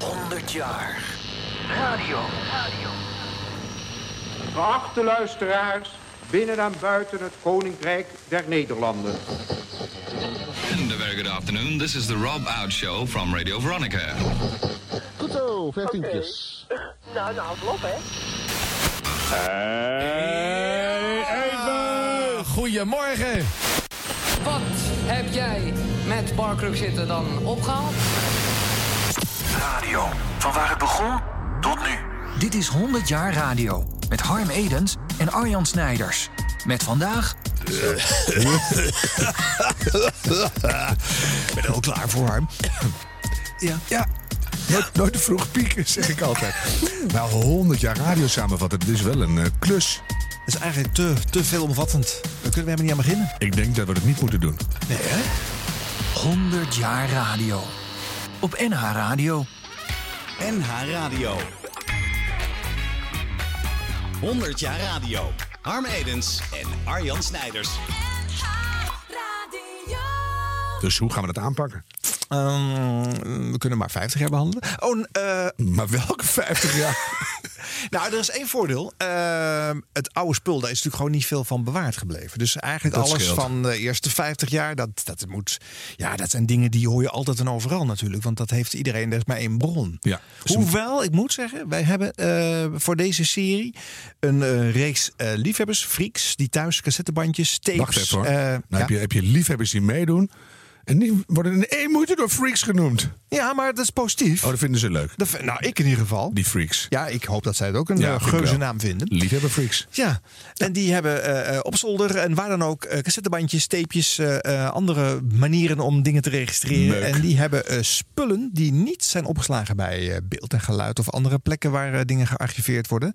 100 jaar. Radio. Geachte luisteraars, binnen en buiten het Koninkrijk der Nederlanden. And a very good afternoon. This is the Rob Out Show from Radio Veronica. Goed zo, vijftientjes. Nou, nou, het op, hè? Goedemorgen. Wat heb jij met Barkruk zitten dan opgehaald? Radio. Van waar het begon tot nu. Dit is 100 jaar radio met Harm Edens en Arjan Snijders. Met vandaag Ik ben er al klaar voor, Harm. Ja. Ja, nooit, nooit te vroeg pieken, zeg ik altijd. Nou, 100 jaar radio samenvatten, dat is wel een eh, klus. Dat is eigenlijk te, te veelomvattend. We kunnen we helemaal niet aan beginnen. Ik denk dat we het niet moeten doen. Nee, hè? 100 jaar radio. Op NH Radio. NH Radio. 100 jaar radio. Harm Edens en Arjan Snijders. Dus hoe gaan we dat aanpakken? Ehm, we kunnen maar 50 jaar behandelen. Oh, eh, Maar welke 50 jaar? Nou, er is één voordeel. Ehm, het oude spul, daar is natuurlijk gewoon niet veel van bewaard gebleven. Dus eigenlijk Dat alles scheelt. van de eerste 50 jaar, dat, dat moet. Ja, dat zijn dingen die hoor je altijd en overal natuurlijk. Want dat heeft iedereen, er is maar één bron. Ja. Hoewel, ik moet zeggen, wij hebben eh, voor deze serie een eh, reeks eh, liefhebbers, freaks, die thuis cassettebandjes, tapes. Wacht even hoor. nou, ja. heb, je, heb je liefhebbers die meedoen. En die worden in één moeite door freaks genoemd. ja, maar dat is positief. Oh, dat vinden ze leuk. Dat nou, ik in ieder geval. Die freaks. Ja, ik hoop dat zij het ook een Ja, eh, geuze naam vinden. Liefhebber freaks. Ja, en die hebben eh, op zolder en waar dan ook eh, cassettebandjes, tapejes, andere manieren om dingen te registreren. Leuk. En die hebben spullen die niet zijn opgeslagen bij beeld en geluid of andere plekken waar dingen gearchiveerd worden.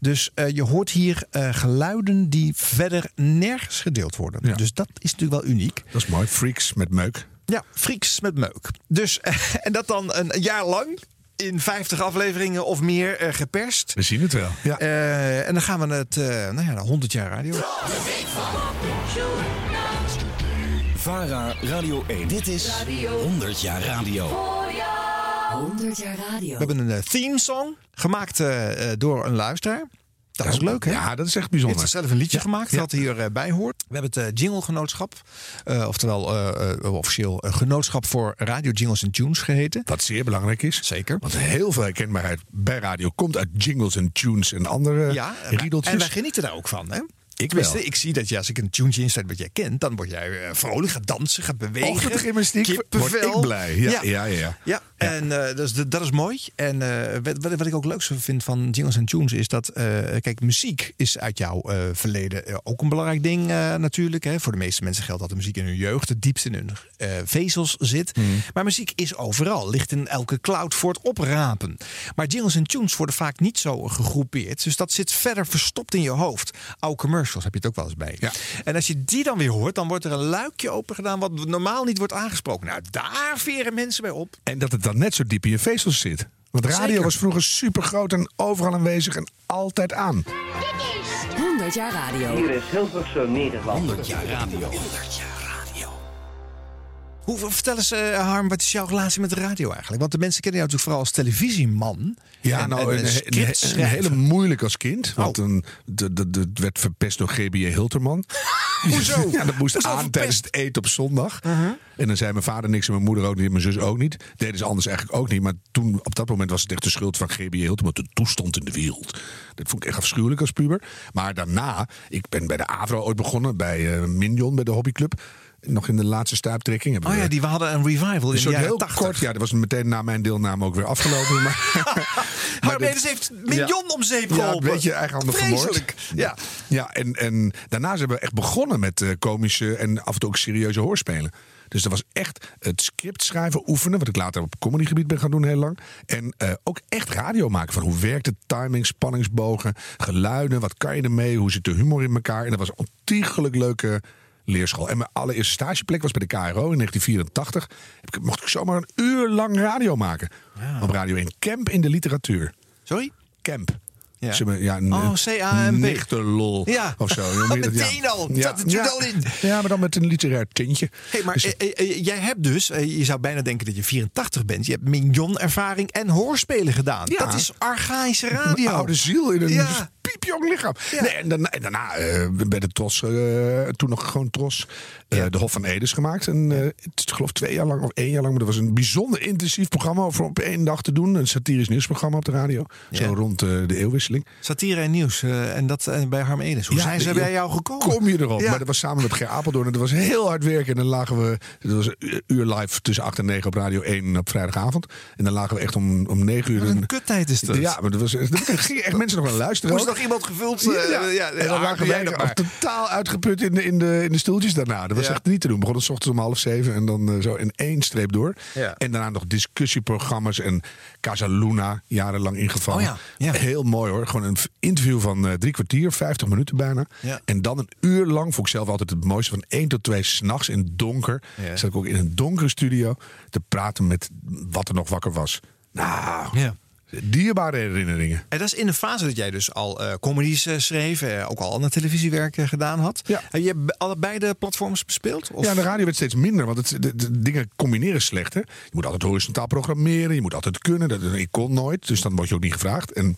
Dus je hoort hier geluiden die verder nergens gedeeld worden. Ja. Dus dat is natuurlijk wel uniek. Dat is mooi. Freaks met meuk. Ja, freaks met meuk. Dus, en dat dan een jaar lang in 50 afleveringen of meer eh, geperst. We zien het wel. Ja. Eh, en dan gaan we het, eh, nou ja, 100 jaar radio. VARA Radio 1. Dit is 100 jaar radio. 100 jaar radio. We hebben een theme song gemaakt door een luisteraar. Dat is ook leuk, hè? Ja, dat is echt Hij bijzonder. heeft zelf een liedje gemaakt Ja. dat hierbij bij hoort. We hebben het eh, Jingle-genootschap, eh, oftewel eh, eh, officieel eh, genootschap voor radio jingles en tunes geheten. Wat zeer belangrijk is. Zeker. Want heel veel herkenbaarheid bij radio komt uit jingles en tunes en andere Ja, riedeltjes. en wij genieten daar ook van, hè? Ik wel. Ik zie dat je, als ik een tuentje inzet wat jij kent, dan word jij eh, vrolijk, gaat dansen, gaat bewegen. Ochtendgymnastiek word Kippenvel. ik blij. Ja, ja, ja, ja. Ja, en eh, dus dat, is mooi. En eh, wat, wat, ik ook leuk vind van jingles en tunes is dat, kijk, muziek is uit jouw verleden ook een belangrijk ding natuurlijk. Hè. Voor de meeste mensen geldt dat de muziek in hun jeugd het diepst in hun vezels zit. Hmm. Maar muziek is overal, ligt in elke cloud voor het oprapen. Maar jingles en tunes worden vaak niet zo gegroepeerd. Dus dat zit verder verstopt in je hoofd. Oude commercials heb je het ook wel eens bij. Ja. En als je die dan weer hoort, dan wordt er een luikje open gedaan wat normaal niet wordt aangesproken. Nou, daar veren mensen bij op. En dat het dan net zo diep in je vezels zit. Want radio Zeker. was vroeger super groot en overal aanwezig en altijd aan. 100 jaar radio. Hier is Hilversum, Nederland. 100 jaar radio. Hoe, vertel eens, eh, Harm, wat is jouw relatie met de radio eigenlijk? Want de mensen kennen jou natuurlijk vooral als televisieman. Ja, En- nou, en een, een, hele moeilijk als kind. Want Oh. een, de, de, werd verpest door GBJ Hilterman. Hoezo? Ja, dat moest Hoezo aan verpest? tijdens het eten op zondag. En dan zei mijn vader niks en mijn moeder ook niet. En mijn zus ook niet. Deden ze anders eigenlijk ook niet. Maar toen, op dat moment was het echt de schuld van GBJ Hilterman. De toestand in de wereld. Dat vond ik echt afschuwelijk als puber. Maar daarna, ik ben bij de AVRO ooit begonnen. Bij eh Minion, bij de hobbyclub. Nog in de laatste stuiptrekking. Hebben Oh we- ja, die we hadden een revival in een de heel 80. kort. Ja, dat was meteen na mijn deelname ook weer afgelopen. maar, dit- Edens heeft miljoen om zeep Ja, geholpen. een beetje eigenhandig vermoord. Ja. Ja, en, en daarna zijn we echt begonnen met eh, komische en af en toe ook serieuze hoorspelen. Dus dat was echt het script schrijven, oefenen. Wat ik later op comedygebied ben gaan doen heel lang. En eh, ook echt radio maken. Van hoe werkt het timing, spanningsbogen, geluiden. Wat kan je ermee? Hoe zit de humor in elkaar? En dat was een ontiegelijk leuke leerschool. En mijn allereerste stageplek was bij de KRO in 1984. Heb ik, mocht ik zomaar een uur lang radio maken. Op Radio 1. Camp in de literatuur. Sorry? Camp. Ja. Oh, C-A-M-P. Nichterlol Ja. of zo. Meteen al. Ja. Ja. al in. Ja, maar dan met een literair tintje. Hey, maar Dus- eh, eh, eh, jij hebt dus, eh, je zou bijna denken dat je 84 bent. Je hebt mignon-ervaring en hoorspelen gedaan. Ja. Dat is archaïsche radio. Mijn oude ziel in een Ja. Piepjong lichaam. Ja. Nee, en daarna, en daarna bij de Tros, toen nog gewoon Tros, eh, Ja. de Hof van Edes gemaakt. En eh, het geloof twee jaar lang of één jaar lang. Maar dat was een bijzonder intensief programma over op één dag te doen. Een satirisch nieuwsprogramma op de radio. Ja. Zo rond eh, de eeuwwisseling. Satire en nieuws. en dat bij Harm Edens. Hoe zijn ze bij jou gekomen? Kom je erop? Maar dat was samen met Ger Apeldoorn. En dat was heel hard werken. En dan lagen we. Dat was een uur live tussen 8 en 9 op Radio 1 op vrijdagavond. En dan lagen we echt om, om 9 uur. Wat een kuttijd is dat. Ja, maar dat was, er gingen echt mensen nog naar luisteren. Nog iemand gevuld? Ja, eh, ja. ja, en dan lagen doe wij totaal uitgeput in de, in, de, in de stoeltjes daarna. Dat was echt niet te doen. We begonnen s ochtends om half zeven en dan eh, zo in één streep door. Ja. En daarna nog discussieprogramma's en Casa Luna jarenlang ingevallen. Oh ja, ja. Heel mooi hoor. Gewoon een interview van eh, drie kwartier, 50 minuten bijna. Ja. En dan een uur lang, vond ik zelf altijd het mooiste, van 1 tot 2 s'nachts in donker. Ja. Zat ik ook in een donkere studio te praten met wat er nog wakker was. Nou, Ja. Dierbare herinneringen. En dat is in de fase dat jij dus al eh comedies eh, schreef, eh, ook al ander televisiewerk eh, gedaan had. Ja. Heb je be- allebei de platforms bespeeld? Of? Ja, de radio werd steeds minder, want het, de, de dingen combineren slecht. Hè? Je moet altijd horizontaal programmeren, je moet altijd kunnen. Dat, ik kon nooit, dus dan word je ook niet gevraagd. En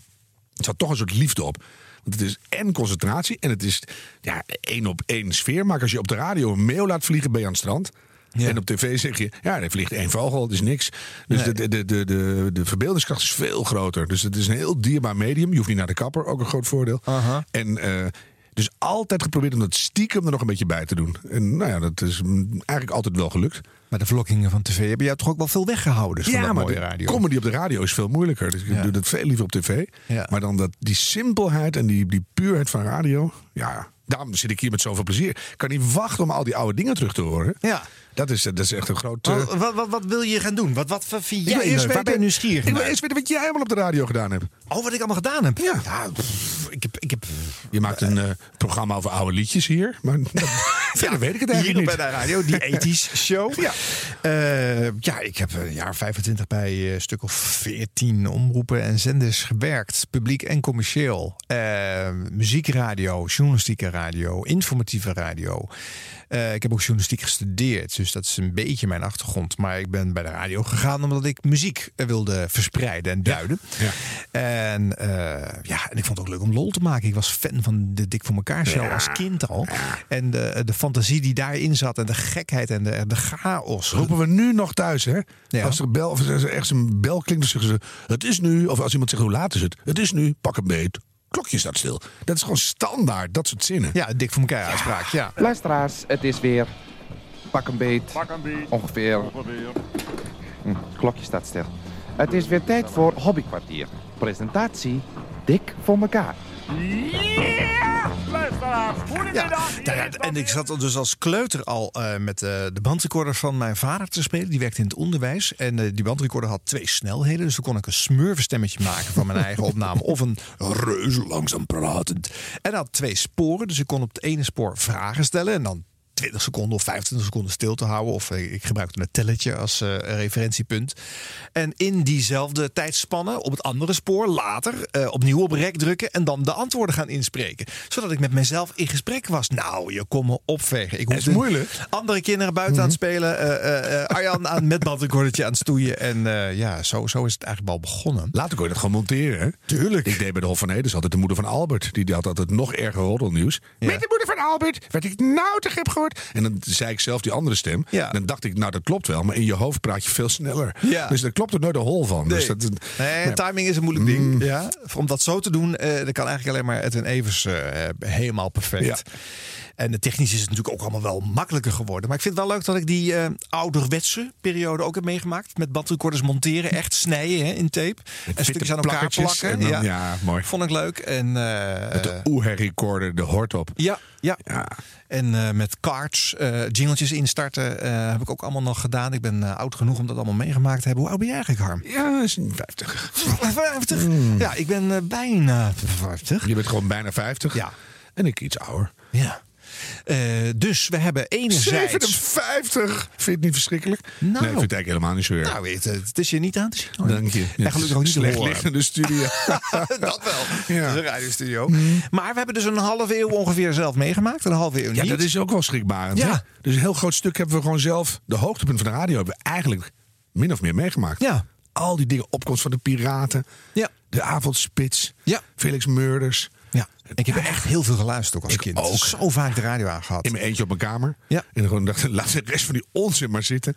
het zat toch een soort liefde op. Want het is en concentratie en het is ja, één op één sfeer. Maar als je op de radio een mail laat vliegen, ben je aan het strand. Ja. En op tv zeg je, ja, er vliegt één vogel, dat is niks. Dus Nee. de, de, de, de, de verbeeldingskracht is veel groter. Dus het is een heel dierbaar medium. Je hoeft niet naar de kapper, ook een groot voordeel. En eh, dus altijd geprobeerd om dat stiekem er nog een beetje bij te doen. En nou ja, dat is eigenlijk altijd wel gelukt. Maar de verlokkingen van tv hebben jou toch ook wel veel weggehouden van dat maar mooie de radio. comedy op de radio is veel moeilijker. Dus ik Ja. doe dat veel liever op tv. Ja. Maar dan dat, die simpelheid en die, die puurheid van radio. Ja, daarom zit ik hier met zoveel plezier. Ik kan niet wachten om al die oude dingen terug te horen. Ja. Dat is, dat is echt een groot... eh, Wat, wat, wat, wil je gaan doen? Wat, wat vind jij leuk? Waar ben je nieuwsgierig Ik wil eerst weten wat jij allemaal op de radio gedaan hebt. Oh, wat ik allemaal gedaan heb? Ja. pff, ik heb... Ik heb Je maakt een eh, programma over oude liedjes hier. Maar verder weet ik het hier eigenlijk op niet. de radio, die ethisch show. Ja. Eh, ja, ik heb een jaar 25 bij eh, een stuk of 14 omroepen en zenders gewerkt. Publiek en commercieel. Eh, muziekradio, journalistieke radio, informatieve radio. Ik heb ook journalistiek gestudeerd, dus dat is een beetje mijn achtergrond. Maar ik ben bij de radio gegaan omdat ik muziek wilde verspreiden en duiden. Ja. En, ja, en ik vond het ook leuk om lol te maken. Ik was fan van de Dik voor elkaar show als kind al. En de, de fantasie die daarin zat en de gekheid en de, de chaos. Roepen we nu nog thuis, hè? Ja. Als er een bel, of er ergens een bel klinkt, dan zeggen ze: Het is nu. Of als iemand zegt: Hoe laat is het? Het is nu. Pak een beet. Klokje staat stil. Dat is gewoon standaard, dat soort zinnen. Ja, dik voor elkaar uitspraak. Ja. Luisteraars, het is weer pak een beet. Ongeveer. Hm, klokje staat stil. Het is weer tijd voor Hobbykwartier. Presentatie Dik voor elkaar. Nou ja, en ik zat dus als kleuter al eh, met eh, de bandrecorder van mijn vader te spelen. Die werkte in het onderwijs. En eh, die bandrecorder had twee snelheden. Dus dan kon ik een smurvenstemmetje maken van mijn eigen opname. Of een reuze langzaam pratend. En had twee sporen. Dus ik kon op het ene spoor vragen stellen. En dan 20 seconden of 25 seconden stil te houden. Of eh, ik gebruikte een telletje als eh, referentiepunt. En in diezelfde tijdspanne op het andere spoor later eh, opnieuw op rek drukken. En dan de antwoorden gaan inspreken. Zodat ik met mezelf in gesprek was. Nou, je kon me opvegen. Ik hoefde moeilijk. Andere kinderen buiten aan het spelen. Arjan aan met bandrecordertje aan het stoeien. En ja, zo, zo is het eigenlijk wel begonnen. Later kon je dat gewoon monteren, hè? Tuurlijk. Ik deed bij de Hof van Edes altijd de moeder van Albert. Die had altijd nog erger roddelnieuws. Ja. Met de moeder van Albert werd ik nou te gek En dan zei ik zelf die andere stem. Ja. Dan dacht ik, nou dat klopt wel. Maar in je hoofd praat je veel sneller. Ja. Dus daar klopt er nooit een hol van. Dus Nee. dat, Nee, timing is een moeilijk ding. Ja. Om dat zo te doen, eh dat kan eigenlijk alleen maar Edwin Evers eh, helemaal perfect. Ja. En de technisch is het natuurlijk ook allemaal wel makkelijker geworden. Maar ik vind het wel leuk dat ik die eh, ouderwetse periode ook heb meegemaakt. Met bandrecorders monteren, echt snijden hè, in tape. en stukjes aan elkaar plakken. dan- ja, mooi. Vond ik leuk. En, eh, Met de Oeher-recorder, de hort op. ja, ja. Ja. En eh, met cards, eh jingletjes instarten eh, heb ik ook allemaal nog gedaan. Ik ben oud genoeg om dat allemaal meegemaakt te hebben. Hoe oud ben jij eigenlijk, Harm? Ja, is 50. 50. Ja, ik ben bijna 50. Je bent gewoon bijna 50. Ja. En ik iets ouder. Ja. Eh, dus we hebben enerzijds... 57! Vind je het niet verschrikkelijk? Nou. nee, ik vind het eigenlijk helemaal niet zo erg. Nou, weet je, het is je niet aan te zien. hoor. Dank je. En gelukkig ook niet Slecht liggende studio. dat wel. Ja. Dat is een radiostudio. Maar we hebben dus een halve eeuw ongeveer zelf meegemaakt. Een halve eeuw Ja, niet. dat is ook wel schrikbarend. Ja. hè? Dus een heel groot stuk hebben we gewoon zelf... De hoogtepunt van de radio hebben we eigenlijk min of meer meegemaakt. Ja. Al die dingen, opkomst van de piraten. Ja. De avondspits. Ja. Felix Murders. Ja. Ik heb echt heel veel geluisterd ook als Ik kind. ook. Zo vaak de radio aangehad. In mijn eentje op mijn kamer. Ja. En gewoon dacht, laat de rest van die onzin maar zitten.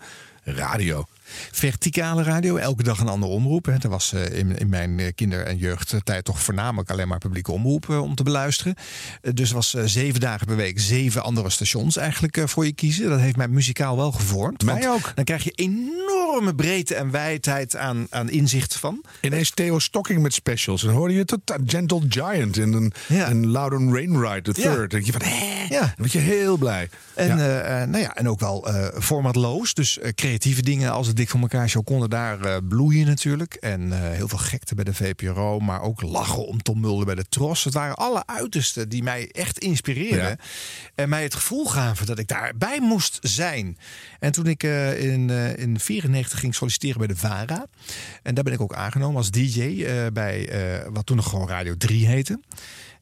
Radio. Verticale radio, elke dag een andere omroep. Hè. Er was eh, in, in mijn eh, kinder- en jeugdtijd toch voornamelijk alleen maar publieke omroep eh, om te beluisteren. Dus was zeven dagen per week zeven andere stations eigenlijk voor je kiezen. Dat heeft mij muzikaal wel gevormd. Mij ook. Dan krijg je enorme breedte en wijdheid aan, aan inzicht van. Ineens Theo Stocking met specials. En hoorde je tot Gentle Giant en een, Ja. en Loudon Wainwright the Ja. third. Dan denk je van, Ja. dan word je heel blij. En, Ja. eh, nou ja, en ook wel eh, formatloos. Dus eh, creatieve dingen als het Dik voor elkaar show konden daar eh, bloeien natuurlijk. En eh, heel veel gekte bij de VPRO. Maar ook lachen om Tom Mulder bij de Tros. Het waren alle uitersten die mij echt inspireerden. Ja. En mij het gevoel gaven dat ik daarbij moest zijn. En toen ik eh, in, in 94 ging solliciteren bij de VARA. En daar ben ik ook aangenomen als DJ bij wat toen nog gewoon Radio 3 heette.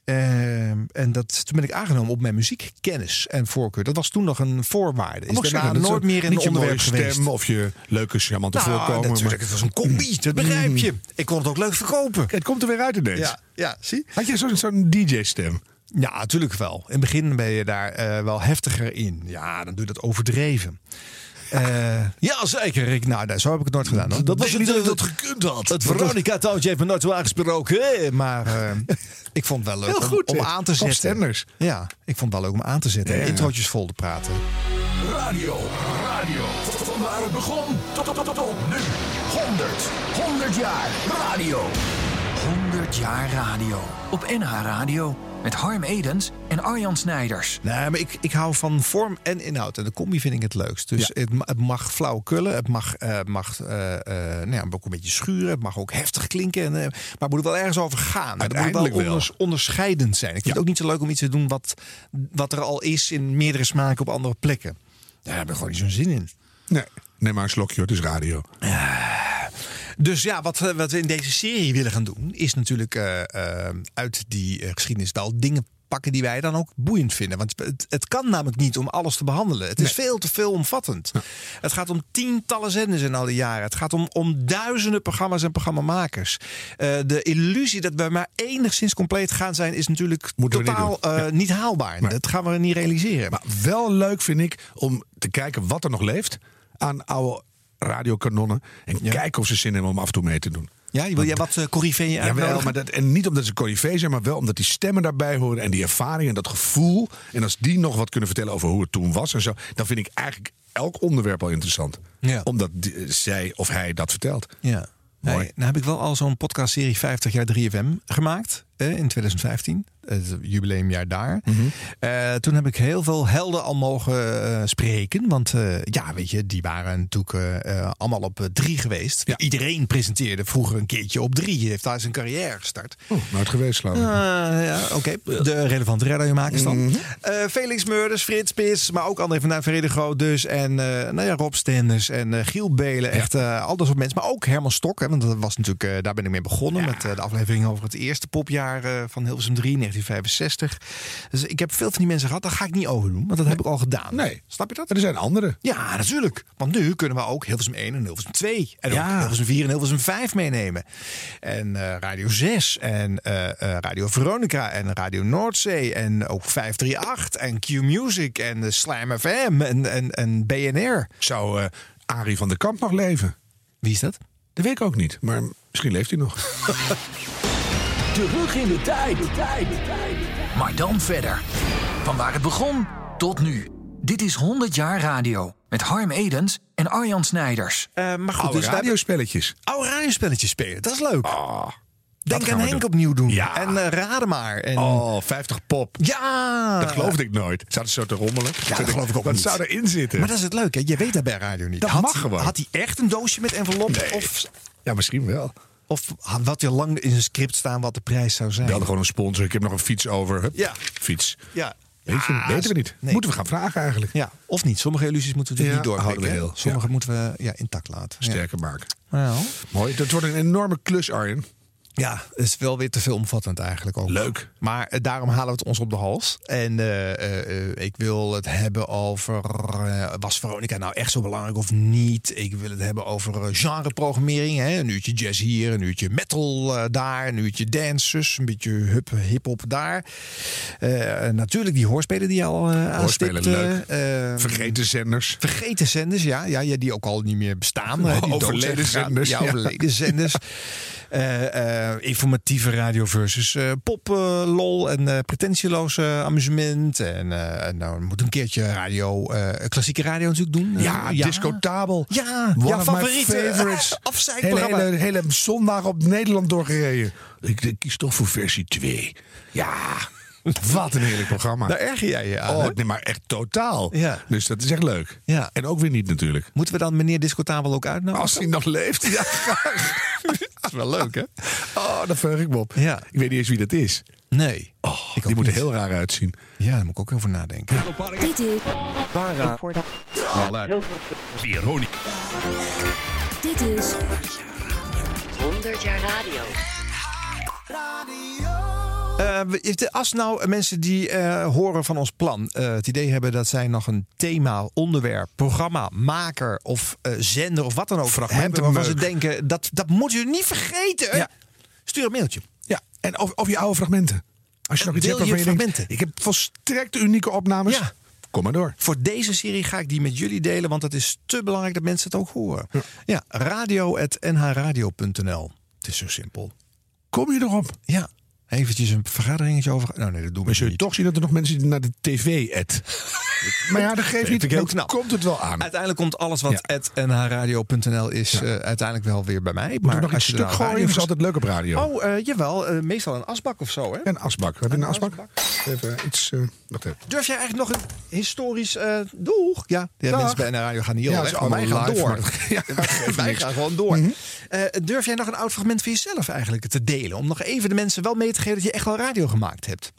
Ehm, en dat, toen ben ik aangenomen op mijn muziekkennis en voorkeur. Dat was toen nog een voorwaarde. Is daarna zeggen, nooit meer in een mooie onderwerp geweest. stem of je leuke charmante Nou, voorkomen. natuurlijk. maar- Het was een combi, dat begrijp je. Ik kon het ook leuk verkopen. Het komt er weer uit ineens. Ja, ja zie? Had je zo'n zo'n DJ-stem? Ja, natuurlijk wel. In het begin ben je daar eh, wel heftiger in. Ja, dan doe je dat overdreven. Eh, ja, zeker. Ik, nou, nee, zo heb ik het nooit gedaan. hoor. Dat was het- niet dat ik het- dat gekund had. Het Veronica-touwtje heeft me nooit zo aangesproken. Maar eh, ik vond het wel leuk Heel om, goed, om hè? aan te zetten. Ja, ik vond het wel leuk om aan te zetten. Ja. En introotjes vol te praten. Radio, radio. Van waar het begon tot, tot, tot, tot nu. 100, 100 jaar radio. 100 jaar radio. Op NH Radio. Met Harm Edens en Arjan Snijders. Nee, maar ik, ik hou van vorm en inhoud. En de combi vind ik het leukst. Dus het, ma- het mag flauw kullen. Het mag, eh, mag eh, eh, nou ja, ook een beetje schuren. Het mag ook heftig klinken. En, eh, maar het moet er wel ergens over gaan. Het moet wel wel. onders- onderscheidend zijn. Ik vind Ja. het ook niet zo leuk om iets te doen wat, wat er al is in meerdere smaken op andere plekken. Daar heb ik gewoon niet zo'n zin in. Nee, neem maar een slokje hoor, het is radio. Dus ja, wat, we- wat we in deze serie willen gaan doen, is natuurlijk eh, eh, uit die eh, geschiedenis wel dingen pakken die wij dan ook boeiend vinden. Want het, het kan namelijk niet om alles te behandelen. Het is veel te veelomvattend. Het gaat om tientallen zenders in al die jaren. Het gaat om, om duizenden programma's en programmamakers. Eh, de illusie dat we maar enigszins compleet gaan zijn, is natuurlijk Moeten niet totaal eh, niet haalbaar. Dat gaan we niet realiseren. Maar wel leuk vind ik om te kijken wat er nog leeft aan oude radiokanonnen. En kijken of ze zin hebben om af en toe mee te doen. ja, wil jij wat uh, corriveeën Ja, wel, uitnodigen? maar dat, en niet omdat ze corrivé zijn, maar wel omdat die stemmen daarbij horen. En die ervaring en dat gevoel. En als die nog wat kunnen vertellen over hoe het toen was en zo. Dan vind ik eigenlijk elk onderwerp al interessant. Ja. Omdat die- zij of hij dat vertelt. Ja. Mooi. Nou heb ik wel al zo'n podcastserie 50 jaar 3FM gemaakt eh, in 2015. Het jubileumjaar daar. Mhm. Eh, toen heb ik heel veel helden al mogen eh, spreken. Want eh, ja, weet je, die waren natuurlijk allemaal op drie geweest. Ja. Iedereen presenteerde vroeger een keertje op drie. Heeft daar zijn carrière gestart. Oh, nooit geweest, geloof ik. Ah, ja, oké. De relevante radiomakers dan. Eh, Felix Meurders, Frits Spits, maar ook André van Groot dus. En nou ja, Rob Stenders en Giel Belen. Echt al dat soort mensen. Maar ook Herman Stok. Hè, want dat was natuurlijk, daar ben ik mee begonnen. Met de aflevering over het eerste popjaar eh, van Hilversum 3, 1965. Dus ik heb veel van die mensen gehad. Dat ga ik niet overdoen. Want dat heb ik al gedaan. Nee. Snap je dat? Er zijn andere. Ja, natuurlijk. Want nu kunnen we ook Hilversum 1 en Hilversum 2. En Ja. ook Hilversum 4 en Hilversum 5 meenemen. En eh, Radio 6 en eh, Radio Veronica en Radio Noordzee. En ook 538 en Q-Music en eh, Slam FM en, en, en BNR. Zou eh Arie van der Kamp nog leven? Wie is dat? Dat weet ik ook niet. Maar misschien leeft hij nog. Terug in de tijd, de tijd, de tijd. Maar dan verder. Van waar het begon tot nu. Dit is 100 jaar radio. Met Harm Edens en Arjan Snijders. Eh, maar goed, Oude dus radiospelletjes. oude radiospelletjes spelen. Dat is leuk. Denk gaan aan Henk doen. opnieuw doen. Ja. En eh, raden maar. En, Oh, 50 pop. Ja! Dat geloofde ik nooit. Zaten ze zo te rommelen? Ja, dat geloof ik ook Wat niet. zou erin zitten? Maar dat is het leuke. Je weet dat bij radio niet. Dat had, mag gewoon. Had hij echt een doosje met envelop? Nee. Of, Ja, misschien wel. Of wat je lang in zijn script staan wat de prijs zou zijn? We hadden gewoon een sponsor. Ik heb nog een fiets over. Hup, Ja. Fiets. Ja. Weet je, Ja, weten we niet. nee. Moeten we gaan vragen eigenlijk. Ja, of niet. Sommige illusies moeten we Ja, niet doorbreken. houden we heel. Sommige Ja. moeten we ja, intact laten. Sterker maken. Nou, Mooi. Dat wordt een enorme klus, Arjen. Ja, het is wel weer te veel omvattend eigenlijk ook. Leuk. Maar eh, daarom halen we het ons op de hals. En eh, eh, ik wil het hebben over... was Veronica nou echt zo belangrijk of niet? Ik wil het hebben over genreprogrammering. Hè? Een uurtje jazz hier, een uurtje metal daar... een uurtje dances, een beetje hup, hip-hop daar. Natuurlijk die hoorspelen die je al eh Hoorspelen, leuk. Eh, Vergeten zenders. Vergeten zenders, ja, ja, ja, die ook al niet meer bestaan. die Overleden zenders, Ja, ja. overleden zenders. Eh, eh, informatieve radio versus eh, pop, eh, lol en eh, pretentieloos eh, amusement. En eh, nou, we moeten een keertje radio, eh, klassieke radio natuurlijk doen. Eh, Ja, discotabel. Ja, One ja favoriete favorites. hele, hele, hele zondag op Nederland doorgereden. Ik, ik kies toch voor versie 2. Ja, wat een heerlijk programma. Daar erger jij je aan. Oh, nee, maar echt totaal. Ja. Dus dat is echt leuk. Ja. En ook weer niet natuurlijk. Moeten we dan meneer Discotabel ook uitnodigen? Als hij nog leeft. Ja, graag. Dat wel leuk, hè? Oh, daar verheug ik me op. Ja. Ik weet niet eens wie dat is. Nee. Oh, Ik die moet er heel raar uitzien. Ja, daar moet ik ook over nadenken. Dit is, dit is 100 jaar radio. Eh, we- als nou mensen die eh, horen van ons plan eh, het idee hebben dat zij nog een thema, onderwerp, programma, maker of eh, zender of wat dan ook Fragmenten waarvan ze denken dat dat moet je niet vergeten. Ja. Stuur een mailtje. Ja, en of, of je oude fragmenten. Als je nog iets Deel hebt je waarvan je denkt, fragmenten. ik heb volstrekt unieke opnames. Ja. Kom maar door. Voor deze serie ga ik die met jullie delen, want het is te belangrijk dat mensen het ook horen. Ja, radio.nhradio.nl. Het is zo simpel. Kom je erop? Ja, eventjes een vergaderingetje over. Nou nee, dat doen we Maar zul je niet. toch zien dat er nog mensen naar de tv et. maar ja, dat geeft niet. Dan knap. komt het wel aan. Uiteindelijk komt alles wat Ja. nhradio.nl is eh, uiteindelijk wel weer bij mij. Moet maar nog als iets je er stuk nou gooien? is altijd leuk op radio. Oh, eh, jawel. eh, meestal een asbak of zo, hè? Een asbak. Heb je een asbak? asbak. Even iets. wacht even. Durf jij eigenlijk nog een historisch doeg? Ja, de mensen bij de radio gaan niet Ja, al weg, wij gaan live, door. ja, wij gaan gewoon door. Mhm. Durf jij nog een oud fragment van jezelf eigenlijk te delen? Om nog even de mensen wel mee te geven dat je echt wel radio gemaakt hebt.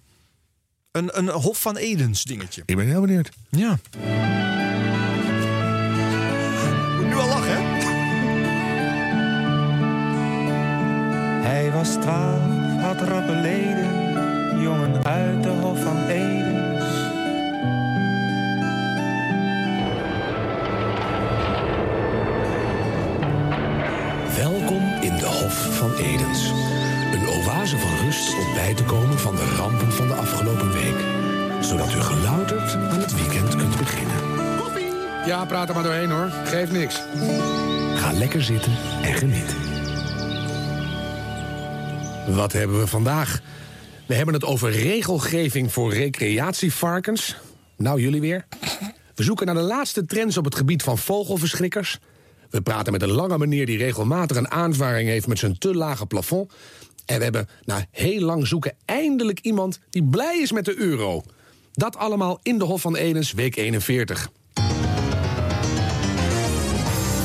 Een, een Hof van Edens dingetje. Ik ben heel benieuwd. Ja. Moet nu al lachen, hè? Hij was twaalf, had rappe leden, jongen uit de Hof van Edens. Welkom in de Hof van Edens. Oase van rust om bij te komen van de rampen van de afgelopen week. Zodat u gelouterd aan het weekend kunt beginnen. Ja, praat er maar doorheen hoor. Geeft niks. Ga lekker zitten en geniet. Wat hebben we vandaag? We hebben het over regelgeving voor recreatievarkens. Nou, jullie weer. We zoeken naar de laatste trends op het gebied van vogelverschrikkers. We praten met een lange meneer die regelmatig een aanvaring heeft met zijn te lage plafond. En we hebben na heel lang zoeken eindelijk iemand die blij is met de euro. Dat allemaal in de Hof van Edens, week 41.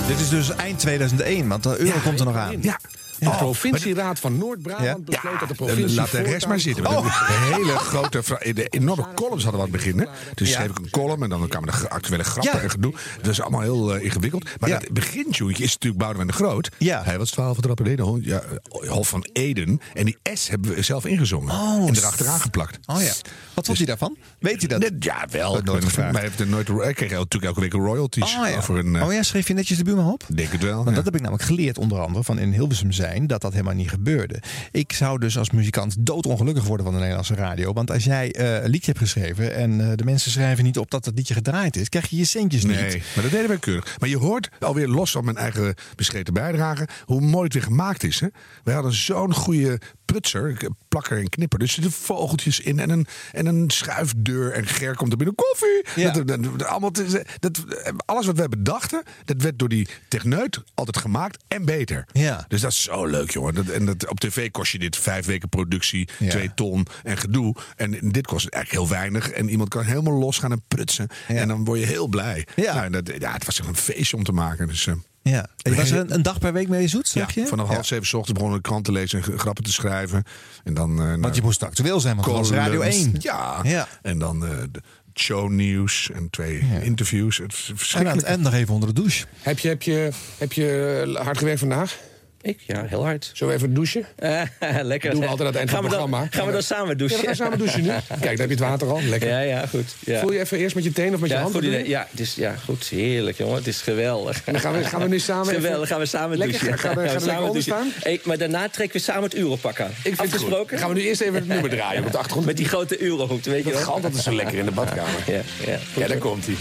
Dit is dus eind 2001, want de euro komt er nog aan. Ja. De provincieraad van Noord-Brabant besloot dat de provincie... Laat de rest maar zitten. Oh. De hele grote, de enorme columns hadden we aan het begin. Hè? Dus schreef ik een column en dan kwamen de actuele grappen en gedoe. Dat is allemaal heel eh, ingewikkeld. Maar dat begintjoentje is natuurlijk Boudewijn de Groot. Ja. Hij was twaalf trappen Eden, ja, eh, Hof van Eden. En die S hebben we zelf ingezongen. Oh, en erachteraan geplakt. Oh ja. Wat vond hij daarvan? Weet hij dat? Ja, wel. Nooit Maar hij heeft er nooit, hij kreeg natuurlijk elke week royalties. Oh ja. Over een, eh, oh ja, schreef je netjes de buurman op? Denk het wel. Want ja. dat heb ik namelijk geleerd, onder andere van in Hilversum zijn, dat dat helemaal niet gebeurde. Ik zou dus als muzikant doodongelukkig worden van de Nederlandse radio. Want als jij eh, een liedje hebt geschreven en eh, de mensen schrijven niet op dat het liedje gedraaid is, krijg je je centjes niet. Nee, maar dat deden wij keurig. Maar je hoort alweer los van mijn eigen bescheten bijdrage hoe mooi het weer gemaakt is. Hè? Wij hadden zo'n goede prutser, plakker en knipper. Dus er zitten vogeltjes in en een, en een schuifdeur. En Ger komt er binnen, koffie. Ja. Dat, dat, allemaal, dat, alles wat wij bedachten, dat werd door die techneut altijd gemaakt en beter. Ja. Dus dat is zo leuk, jongen. Dat, en dat, op tv kost je dit vijf weken productie, Ja. twee ton en gedoe. En dit kost eigenlijk heel weinig. En iemand kan helemaal los gaan en prutsen. Ja. En dan word je heel blij. Ja. Nou, en dat, ja, het was echt een feestje om te maken. Dus, eh, Ja. Je was er een, een dag per week mee zoet, zeg Ja, je? vanaf Ja. half zeven 's ochtends begonnen we de krant te lezen en grappen te schrijven. En dan, eh, Want je moest actueel zijn, want het was Radio columns. 1. Ja. Ja. En dan eh, de shownieuws en twee interviews. Het is En, en nog even onder de douche. Heb je, heb je, heb je hard gewerkt vandaag? Ik? Ja, heel hard. Zo even douchen? Lekker. doen we altijd aan het eind gaan van we het dan, programma. Gaan we dan samen douchen? Ja, we gaan samen douchen nu. Kijk, daar heb je het water al. Lekker. Ja, ja, goed. Ja. Voel je even eerst met je teen of met je goed doen? Ja, het is, ja, goed. Heerlijk, jongen. Het is geweldig. Dan gaan we, gaan we nu samen even- Geweldig, gaan we samen Lekker, douchen. gaan we- gaan we samen douchen. staan? Hey, maar daarna trekken we samen het urenpak aan. Ik vind het Afgesproken? goed. Gaan we nu eerst even het nummer draaien op de achtergrond. Met die grote eurohoek, weet je Dat wel. gaat altijd zo lekker in de badkamer. Ja, ja, Ja, daar komt hij.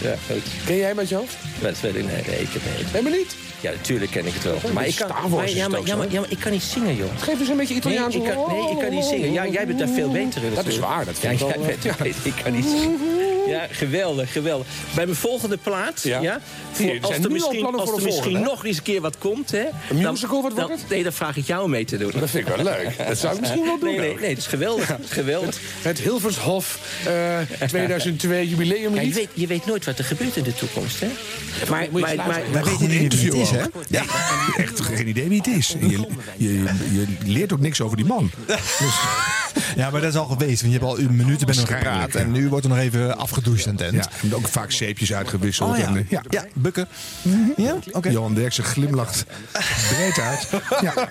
Ken jij met je hoofd? Dat weet ik, nee, nee, ik heb. Helemaal niet? Ja, natuurlijk ken ik het wel. Maar ik kan, maar, ja, het maar, ja, maar, ja, maar ik kan niet zingen, joh. Geef eens een beetje Nee, Italiaans. ik kan, nee, ik kan niet zingen. Ja, jij bent daar veel beter in. Dat is waar, dat ja, vind ik jij wel, bent- ja. weet, Ik kan niet zingen. Ja, geweldig, geweldig. Bij mijn volgende plaat, Ja. ja, je, als er misschien, als er misschien hè? nog eens een keer wat komt, hè. Een musical, wat wordt dan, het? Nee, dan vraag ik jou om mee te doen. Dat vind ik wel leuk. Dat zou ik misschien wel doen Nee, nee, nee, het is geweldig. Het geweldig. Het Hilvershof eh 2002 jubileum Ja, je, weet, je weet nooit wat er gebeurt in de toekomst, hè? Maar, je maar, maar. Wij weten niet wie het is, hè? Ja, echt geen idee wie het is. En Je, je, je leert ook niks over die man. Dus, Ja, maar dat is al geweest. Want je hebt al een minuten met hem gepraat. En nu wordt er nog even afgedoucht aan eind. ja, ook vaak zeepjes uitgewisseld. Oh ja. En, eh, ja. ja. bukken. Ja, oké. Johan Derksen glimlacht breed uit. Ja.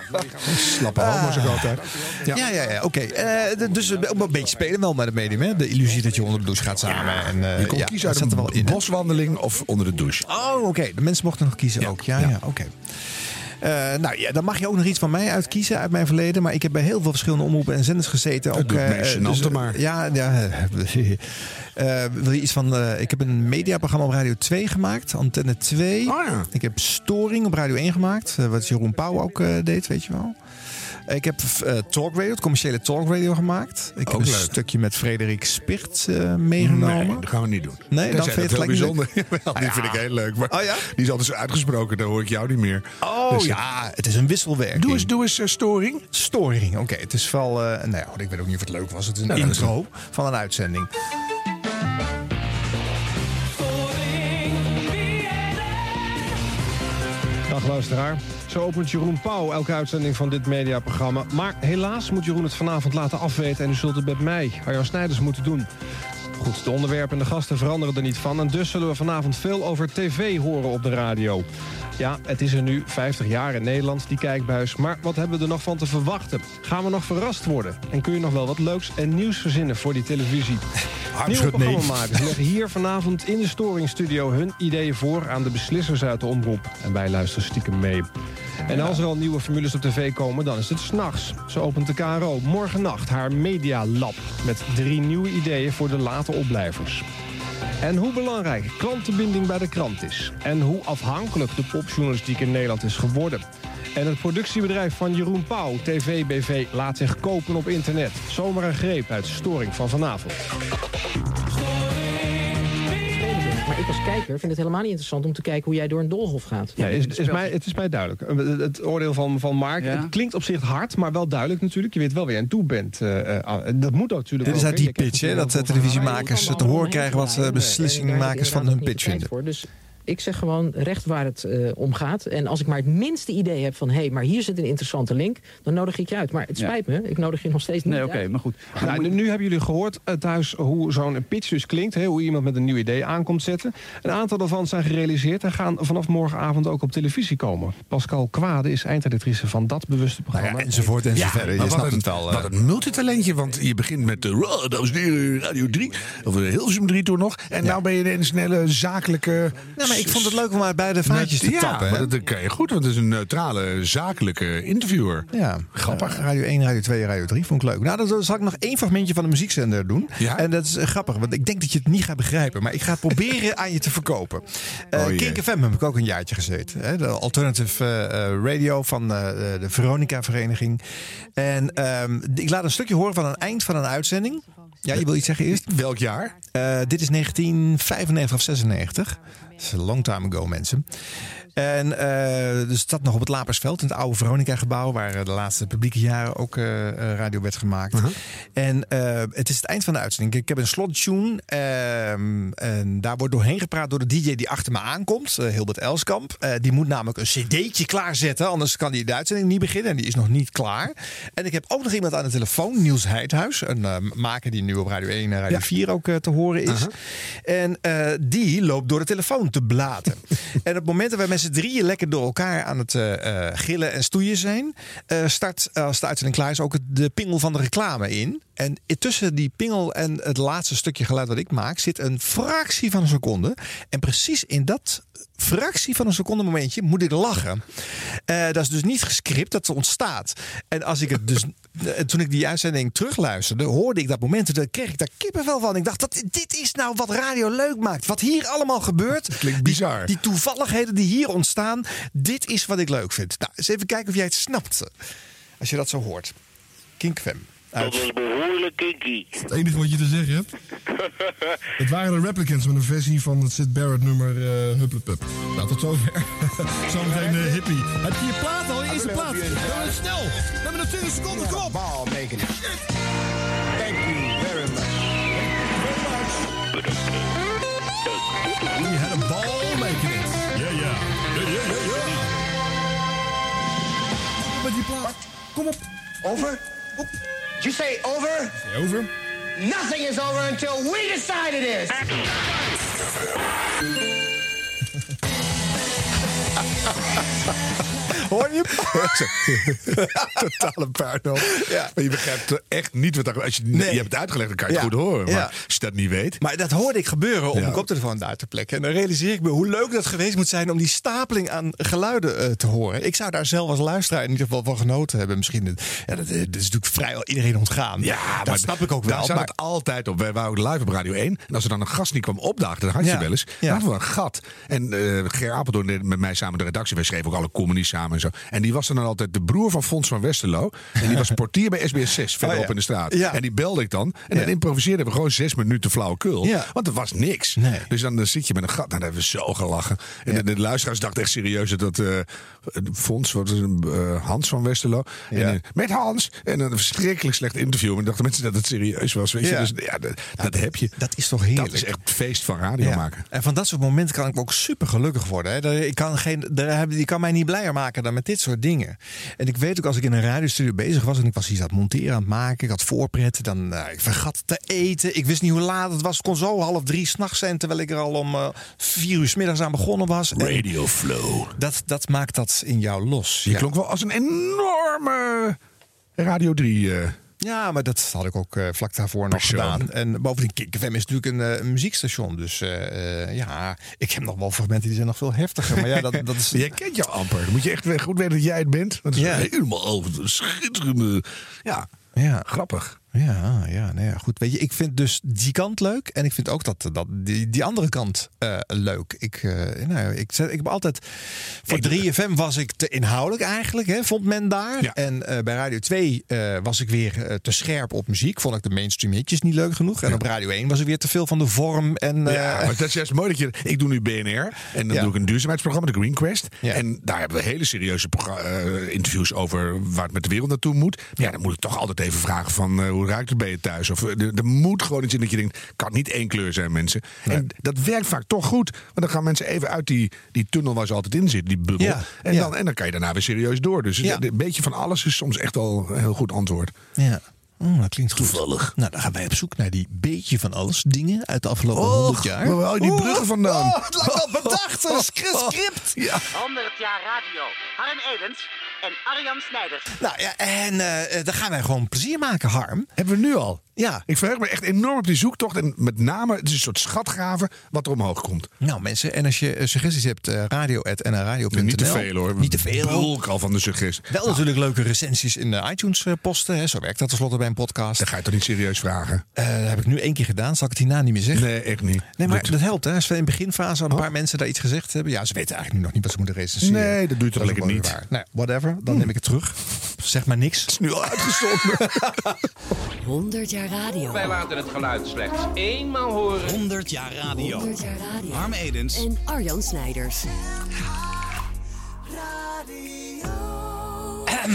Slappe homo zeg ik altijd. Ja. Ja, ja, ja, oké. Eh, d- dus eh, een beetje spelen wel met het medium, hè? De illusie dat je onder de douche gaat samen. En, eh, Je kon kiezen uit een boswandeling of onder de douche. Oh, oké. De mensen mochten nog kiezen ook. Ja, ja, oké. Eh, nou ja, dan mag je ook nog iets van mij uitkiezen uit mijn verleden. Maar ik heb bij heel veel verschillende omroepen en zenders gezeten. Ook, doet eh, mij gênante maar. Ja, ja. eh, wil je iets van... eh, ik heb een mediaprogramma op Radio 2 gemaakt. Antenne 2. Oh ja. Ik heb Storing op Radio 1 gemaakt. eh, wat Jeroen Pauw ook eh, deed, weet je wel. Ik heb eh Talk Radio, het commerciële Talk Radio gemaakt. Ik heb een stukje met Frederik Spicht eh, meegenomen. Nee, dat gaan we niet doen. Nee, dan Tenzij vind je het dat heel bijzonder. Jawel, die vind ik heel leuk. Maar Oh ja? die is altijd zo uitgesproken, daar hoor ik jou niet meer. Oh Dus, eh, ja, het is een wisselwerking. Doe eens, doe eens eh, storing. Storing, oké. Het is wel... eh nou ja, ik weet ook niet of het leuk was. Het is een Nou, dat is intro van een uitzending. Dag luisteraar. Zo opent Jeroen Pauw elke uitzending van dit mediaprogramma. Maar helaas moet Jeroen het vanavond laten afweten... en u zult het met mij, Arjan Snijders, moeten doen. Goed, de onderwerpen en de gasten veranderen er niet van... en dus zullen we vanavond veel over tv horen op de radio. Ja, het is er nu 50 jaar in Nederland, die kijkbuis. Maar wat hebben we er nog van te verwachten? Gaan we nog verrast worden? En kun je nog wel wat leuks en nieuws verzinnen voor die televisie? Nieuwe programmamakers leggen hier vanavond in de Storingstudio hun ideeën voor aan de beslissers uit de omroep. En wij luisteren stiekem mee. En als er al nieuwe formules op tv komen, dan is het s'nachts. Zo opent de KRO morgennacht haar Media Lab... met drie nieuwe ideeën voor de late opblijvers. En hoe belangrijk klantenbinding bij de krant is. En hoe afhankelijk de popjournalistiek in Nederland is geworden. En het productiebedrijf van Jeroen Pauw, TV BV, laat zich kopen op internet. Zomaar een greep uit Storing van vanavond. Maar ik als kijker vind het helemaal niet interessant om te kijken hoe jij door een doolhof gaat. Ja, is, is mij, het is mij duidelijk. Eh, Het oordeel van, van Mark, het klinkt op zich hard, maar wel duidelijk natuurlijk. Je weet wel waar je aan toe bent. Eh, eh, dat moet natuurlijk Dit is uit die pitch, hè? Dat televisiemakers te horen krijgen wat beslissingmakers van hun pitch vinden. Dus ik zeg gewoon recht waar het eh, om gaat. En als ik maar het minste idee heb van... hé, hey, maar hier zit een interessante link... dan nodig ik je uit. Maar het Ja. spijt me, ik nodig je nog steeds niet Nee, oké, uit. maar goed. Nou, nu, nu hebben jullie gehoord eh, thuis hoe zo'n pitch dus klinkt. Hè, hoe iemand met een nieuw idee aankomt zetten. Een aantal daarvan zijn gerealiseerd... en gaan vanaf morgenavond ook op televisie komen. Pascal Kwade is eindredactrice van dat bewuste programma. Nou enzovoort enzovoort. maar je wat snapt een, het wel. eh. Wat een multitalentje, want je begint met de dames en heren, Radio 3, of de Hilversum 3 toen nog. En nou ben je een snelle zakelijke... Nou, maar ik vond het leuk om beide vaatjes te ja, tappen. maar dat kan je goed, want het is een neutrale, zakelijke interviewer. Ja, grappig. Radio 1, Radio 2, Radio 3 vond ik leuk. Nou, dan zal ik nog één fragmentje van de muziekzender doen. Ja? En dat is eh, grappig, want ik denk dat je het niet gaat begrijpen. Maar ik ga het proberen aan je te verkopen. Eh Oh. Kink FM heb ik ook een jaartje gezeten. Hè? De alternative eh, radio van de Veronica-vereniging. En ehm, ik laat een stukje horen van een eind van een uitzending. Ja, je wil iets zeggen eerst? Welk jaar? Dit is 1995 of 96. Long time ago, mensen. En eh, dus dat nog op het Lapersveld, in het oude Veronica-gebouw, waar eh, de laatste publieke jaren ook eh, radio werd gemaakt. En eh, het is het eind van de uitzending. Ik heb een slottune. ehm, en daar wordt doorheen gepraat door de DJ die achter me aankomt, Hilbert Elskamp. Die moet namelijk een cd'tje klaarzetten, anders kan die de uitzending niet beginnen. En die is nog niet klaar. En ik heb ook nog iemand aan de telefoon, Niels Heidhuis. Een maker die nu op Radio 1 en Radio 4 ook te horen is. En eh, die loopt door de telefoon te blaten. en op het moment dat wij met z'n drieën lekker door elkaar aan het eh, eh, gillen en stoeien zijn, eh, start als de uitzending klaar is ook de pingel van de reclame in. En tussen die pingel en het laatste stukje geluid wat ik maak, zit een fractie van een seconde. En precies in dat fractie van een seconde momentje moet ik lachen. Eh, dat is dus niet gescript, dat ontstaat. En als ik het dus, eh, toen ik die uitzending terugluisterde, hoorde ik dat moment, en daar kreeg ik daar kippenvel van. Ik dacht, dat, dit is nou wat radio leuk maakt. Wat hier allemaal gebeurt. Klinkt bizar. Die, die toevalligheden die hier ontstaan, dit is wat ik leuk vind. Nou, eens even kijken of jij het snapt. Als je dat zo hoort. Kink FM. Dat was behoorlijk kinky. Het enige wat je te zeggen hebt. Het waren de replicants met een versie van het Sid Barrett nummer uh, Hupplepup. Nou, tot zover. Zometeen uh, hippie. Heb je je plaat al? Je eerste plaat. Uh, snel. We hebben nog 20 seconden. Kom op. Ball making it. Thank you very much. You had a ball making it. Ja, ja. Ja, ja, ja, ja. Kom met die plaat. Kom op. Over? Did you say over? Say over. Nothing is over until we decide it is. Hoor je? Totale puinhoop. Ja. Maar je begrijpt echt niet wat daar... Als je, Nee. je hebt het uitgelegd, dan kan je het Ja. goed horen. Maar Ja. als je dat niet weet... Maar dat hoorde ik gebeuren om Ja. mijn koptelefoon daar te plekken. En dan realiseer ik me hoe leuk dat geweest moet zijn om die stapeling aan geluiden eh, te horen. Ik zou daar zelf als luisteraar in ieder geval van genoten hebben. Misschien, ja, dat, eh, dat is natuurlijk vrijwel iedereen ontgaan. Ja, dat snap ik ook wel. Daar maar- het altijd op. Wij waren ook live op Radio 1. En als er dan een gast niet kwam opdagen, dan had je Ja. wel eens. Dan hadden we een gat. En eh Ger Apeldoorn met mij samen de redactie. Wij schreven ook alle comedy samen en zo. En die was dan altijd de broer van Fons van Westerlo. En die was portier bij SBS 6, verderop Oh ja. in de straat. Ja. En die belde ik dan. En dan improviseerden we gewoon zes minuten flauwekul. Want er was niks. Nee. Dus dan, zit je met een gat. Nou, dan hebben we zo gelachen. En de, de luisteraars dachten echt serieus dat eh Fons, wat eh, Hans van Westerlo. En, eh, met Hans. En een verschrikkelijk slecht interview. En dachten mensen dat het serieus was. Weet je? Dus ja, dat, dat heb je. Dat is toch heerlijk. Dat is echt feest van radio Ja. maken. En van dat soort momenten kan ik ook super gelukkig worden. Hè. Ik kan geen, daar die kan mij niet blijer maken dan met dit soort dingen. En ik weet ook als ik in een radiostudio bezig was en ik was iets aan het monteren, aan het maken, ik had voorpret, dan eh, ik vergat te eten. Ik wist niet hoe laat het was. Het kon zo half drie s'nachts zijn, terwijl ik er al om eh, vier uur s middags aan begonnen was. En Radio Flow. dat, dat maakt dat in jou los. Je Ja. klonk wel als een enorme Radio 3. eh Ja, maar dat had ik ook eh, vlak daarvoor nog gedaan. En bovendien, Kink FM is natuurlijk een, eh, muziekstation. Dus eh, ja, ik heb nog wel fragmenten die zijn nog veel heftiger. Maar ja, dat, dat is... Jij kent jou amper. Dan moet je echt goed weten dat jij het bent. Dat is Ja. helemaal over de schitterende. Ja, Ja. grappig. Ja, ja, nou ja, goed. Weet je, ik vind dus die kant leuk. En ik vind ook dat, dat die, die andere kant eh, leuk. Ik, eh, nou, ik, zeg- ik heb altijd. Voor 3FM was ik te inhoudelijk eigenlijk, hè, vond men daar. Ja. En eh, bij Radio 2 eh, was ik weer eh, te scherp op muziek. Vond ik de mainstream hitjes niet leuk genoeg. En op Radio 1 was ik weer te veel van de vorm. En, eh, Ja, maar dat is juist mooi dat je. Ik doe nu BNR en dan doe ik een duurzaamheidsprogramma, de Green Quest. En daar hebben we hele serieuze eh, interviews over waar het met de wereld naartoe moet. Maar ja, dan moet ik toch altijd even vragen van eh, hoe ruikt het bij je thuis? Of eh, er, moet gewoon iets in dat je denkt, kan niet één kleur zijn, mensen. En dat werkt vaak toch goed. Want dan gaan mensen even uit die, die tunnel waar ze altijd in zitten, die bubbel. Ja, En, ja. Dan, en dan kan je daarna weer serieus door. Dus Ja. een beetje van alles is soms echt wel een heel goed antwoord. ja. Oh, dat klinkt goed. Toevallig. Nou, dan gaan wij op zoek naar die beetje van alles dingen uit de afgelopen 100 jaar. waar hou je die bruggen vandaan? Oh, het lijkt wel bedacht, een script. Ja. 100 jaar radio. Harm Edens en Arjan Snijders. Nou ja, en eh, dan gaan wij gewoon plezier maken, Harm. Hebben we nu al. Ja. Ik verheug me echt enorm op die zoektocht. En met name, het is een soort schatgraven wat er omhoog komt. Nou mensen, en als je eh, suggesties hebt, eh radio.nradio.nl. Niet te veel hoor. Niet te veel. Bulk al van de suggestie. Wel natuurlijk leuke recensies in de iTunes eh, posten. Hè. Zo werkt dat tenslotte bij een podcast. Dat ga je toch niet serieus vragen? Eh, dat heb ik nu één keer gedaan. Zal ik het hierna niet meer zeggen? Nee, echt niet. Nee, maar Doet- dat helpt. Hè. Als we in de beginfase een paar mensen daar iets gezegd hebben. Ja, ze weten eigenlijk nu nog niet wat ze moeten recenseren. Nee, dat doe je toch lekker niet. waar. Nou, whatever. Dan neem ik het terug. Zeg maar niks. Het is nu al uitgezonden. 100 jaar radio. Wij laten het geluid slechts eenmaal horen. 100 jaar radio. 100 jaar radio. Harm Edens. En Arjan Snijders.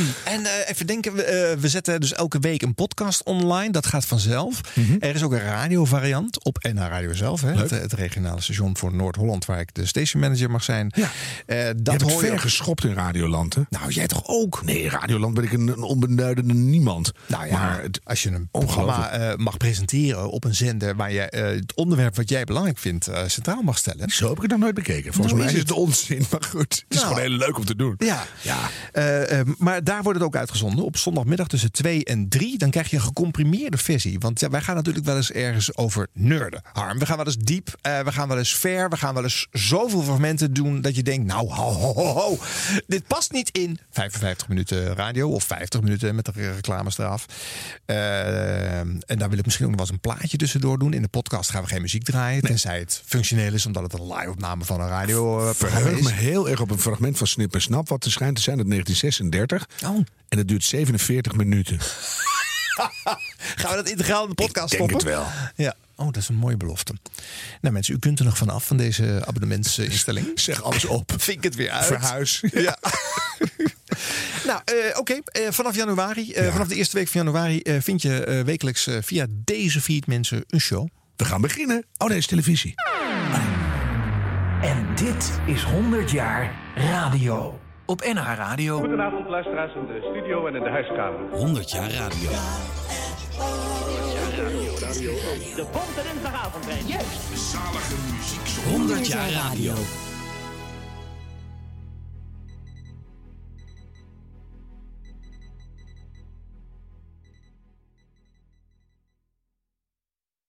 En eh, even denken, we, eh, we zetten dus elke week een podcast online. Dat gaat vanzelf. Er is ook een radiovariant op NH Radio zelf. Hè? Het, het regionale station voor Noord-Holland, waar ik de station manager mag zijn. Ja. Eh, Dat je hebt hoor ver geschopt in Radioland, hè? Nou, jij toch ook? Nee, Radioland ben ik een, een onbeduidende niemand. Nou ja, maar het, als je een programma mag presenteren op een zender waar je het onderwerp wat jij belangrijk vindt centraal mag stellen. zo heb ik het nog nooit bekeken. Volgens Nou, mij is het onzin, maar goed. Het is Nou. gewoon heel leuk om te doen. Ja. Ja. Eh, maar daar wordt het ook uitgezonden. Op zondagmiddag tussen 2 en 3. Dan krijg je een gecomprimeerde versie. Want ja, wij gaan natuurlijk wel eens ergens over nerden. Harm, we gaan wel eens diep. eh, we gaan wel eens ver. We gaan wel eens zoveel fragmenten doen dat je denkt... Nou, ho, ho, ho, ho. Dit past niet in 55 minuten radio of 50 minuten met een reclamestraf. Eh, en daar wil ik misschien ook nog wel eens een plaatje tussendoor doen. In de podcast gaan we geen muziek draaien. Tenzij het functioneel is, omdat het een live opname van een radio Verheug is. me heel erg op een fragment van Snip en Snap. Wat er schijnt te zijn uit 1936. Oh. En het duurt 47 minuten. Gaan we dat integraal in de podcast Ik denk stoppen? het wel. Ja. Oh, dat is een mooie belofte. Nou mensen, u kunt er nog vanaf van deze abonnementsinstelling. Zeg alles op. Vink het weer uit. Verhuis. Ja. nou, eh, oké. eh, vanaf januari, eh, vanaf de eerste week van januari... eh, vind je eh, wekelijks eh, via deze feed mensen een show. We gaan beginnen. Oh nee, is televisie. En dit is 100 jaar radio. Op NH Radio. Goedenavond luisteraars in de studio en in de huiskamer. 100 jaar radio. De Bonte Dinsdagavond, Juist. Zalige muziek. 100 jaar radio.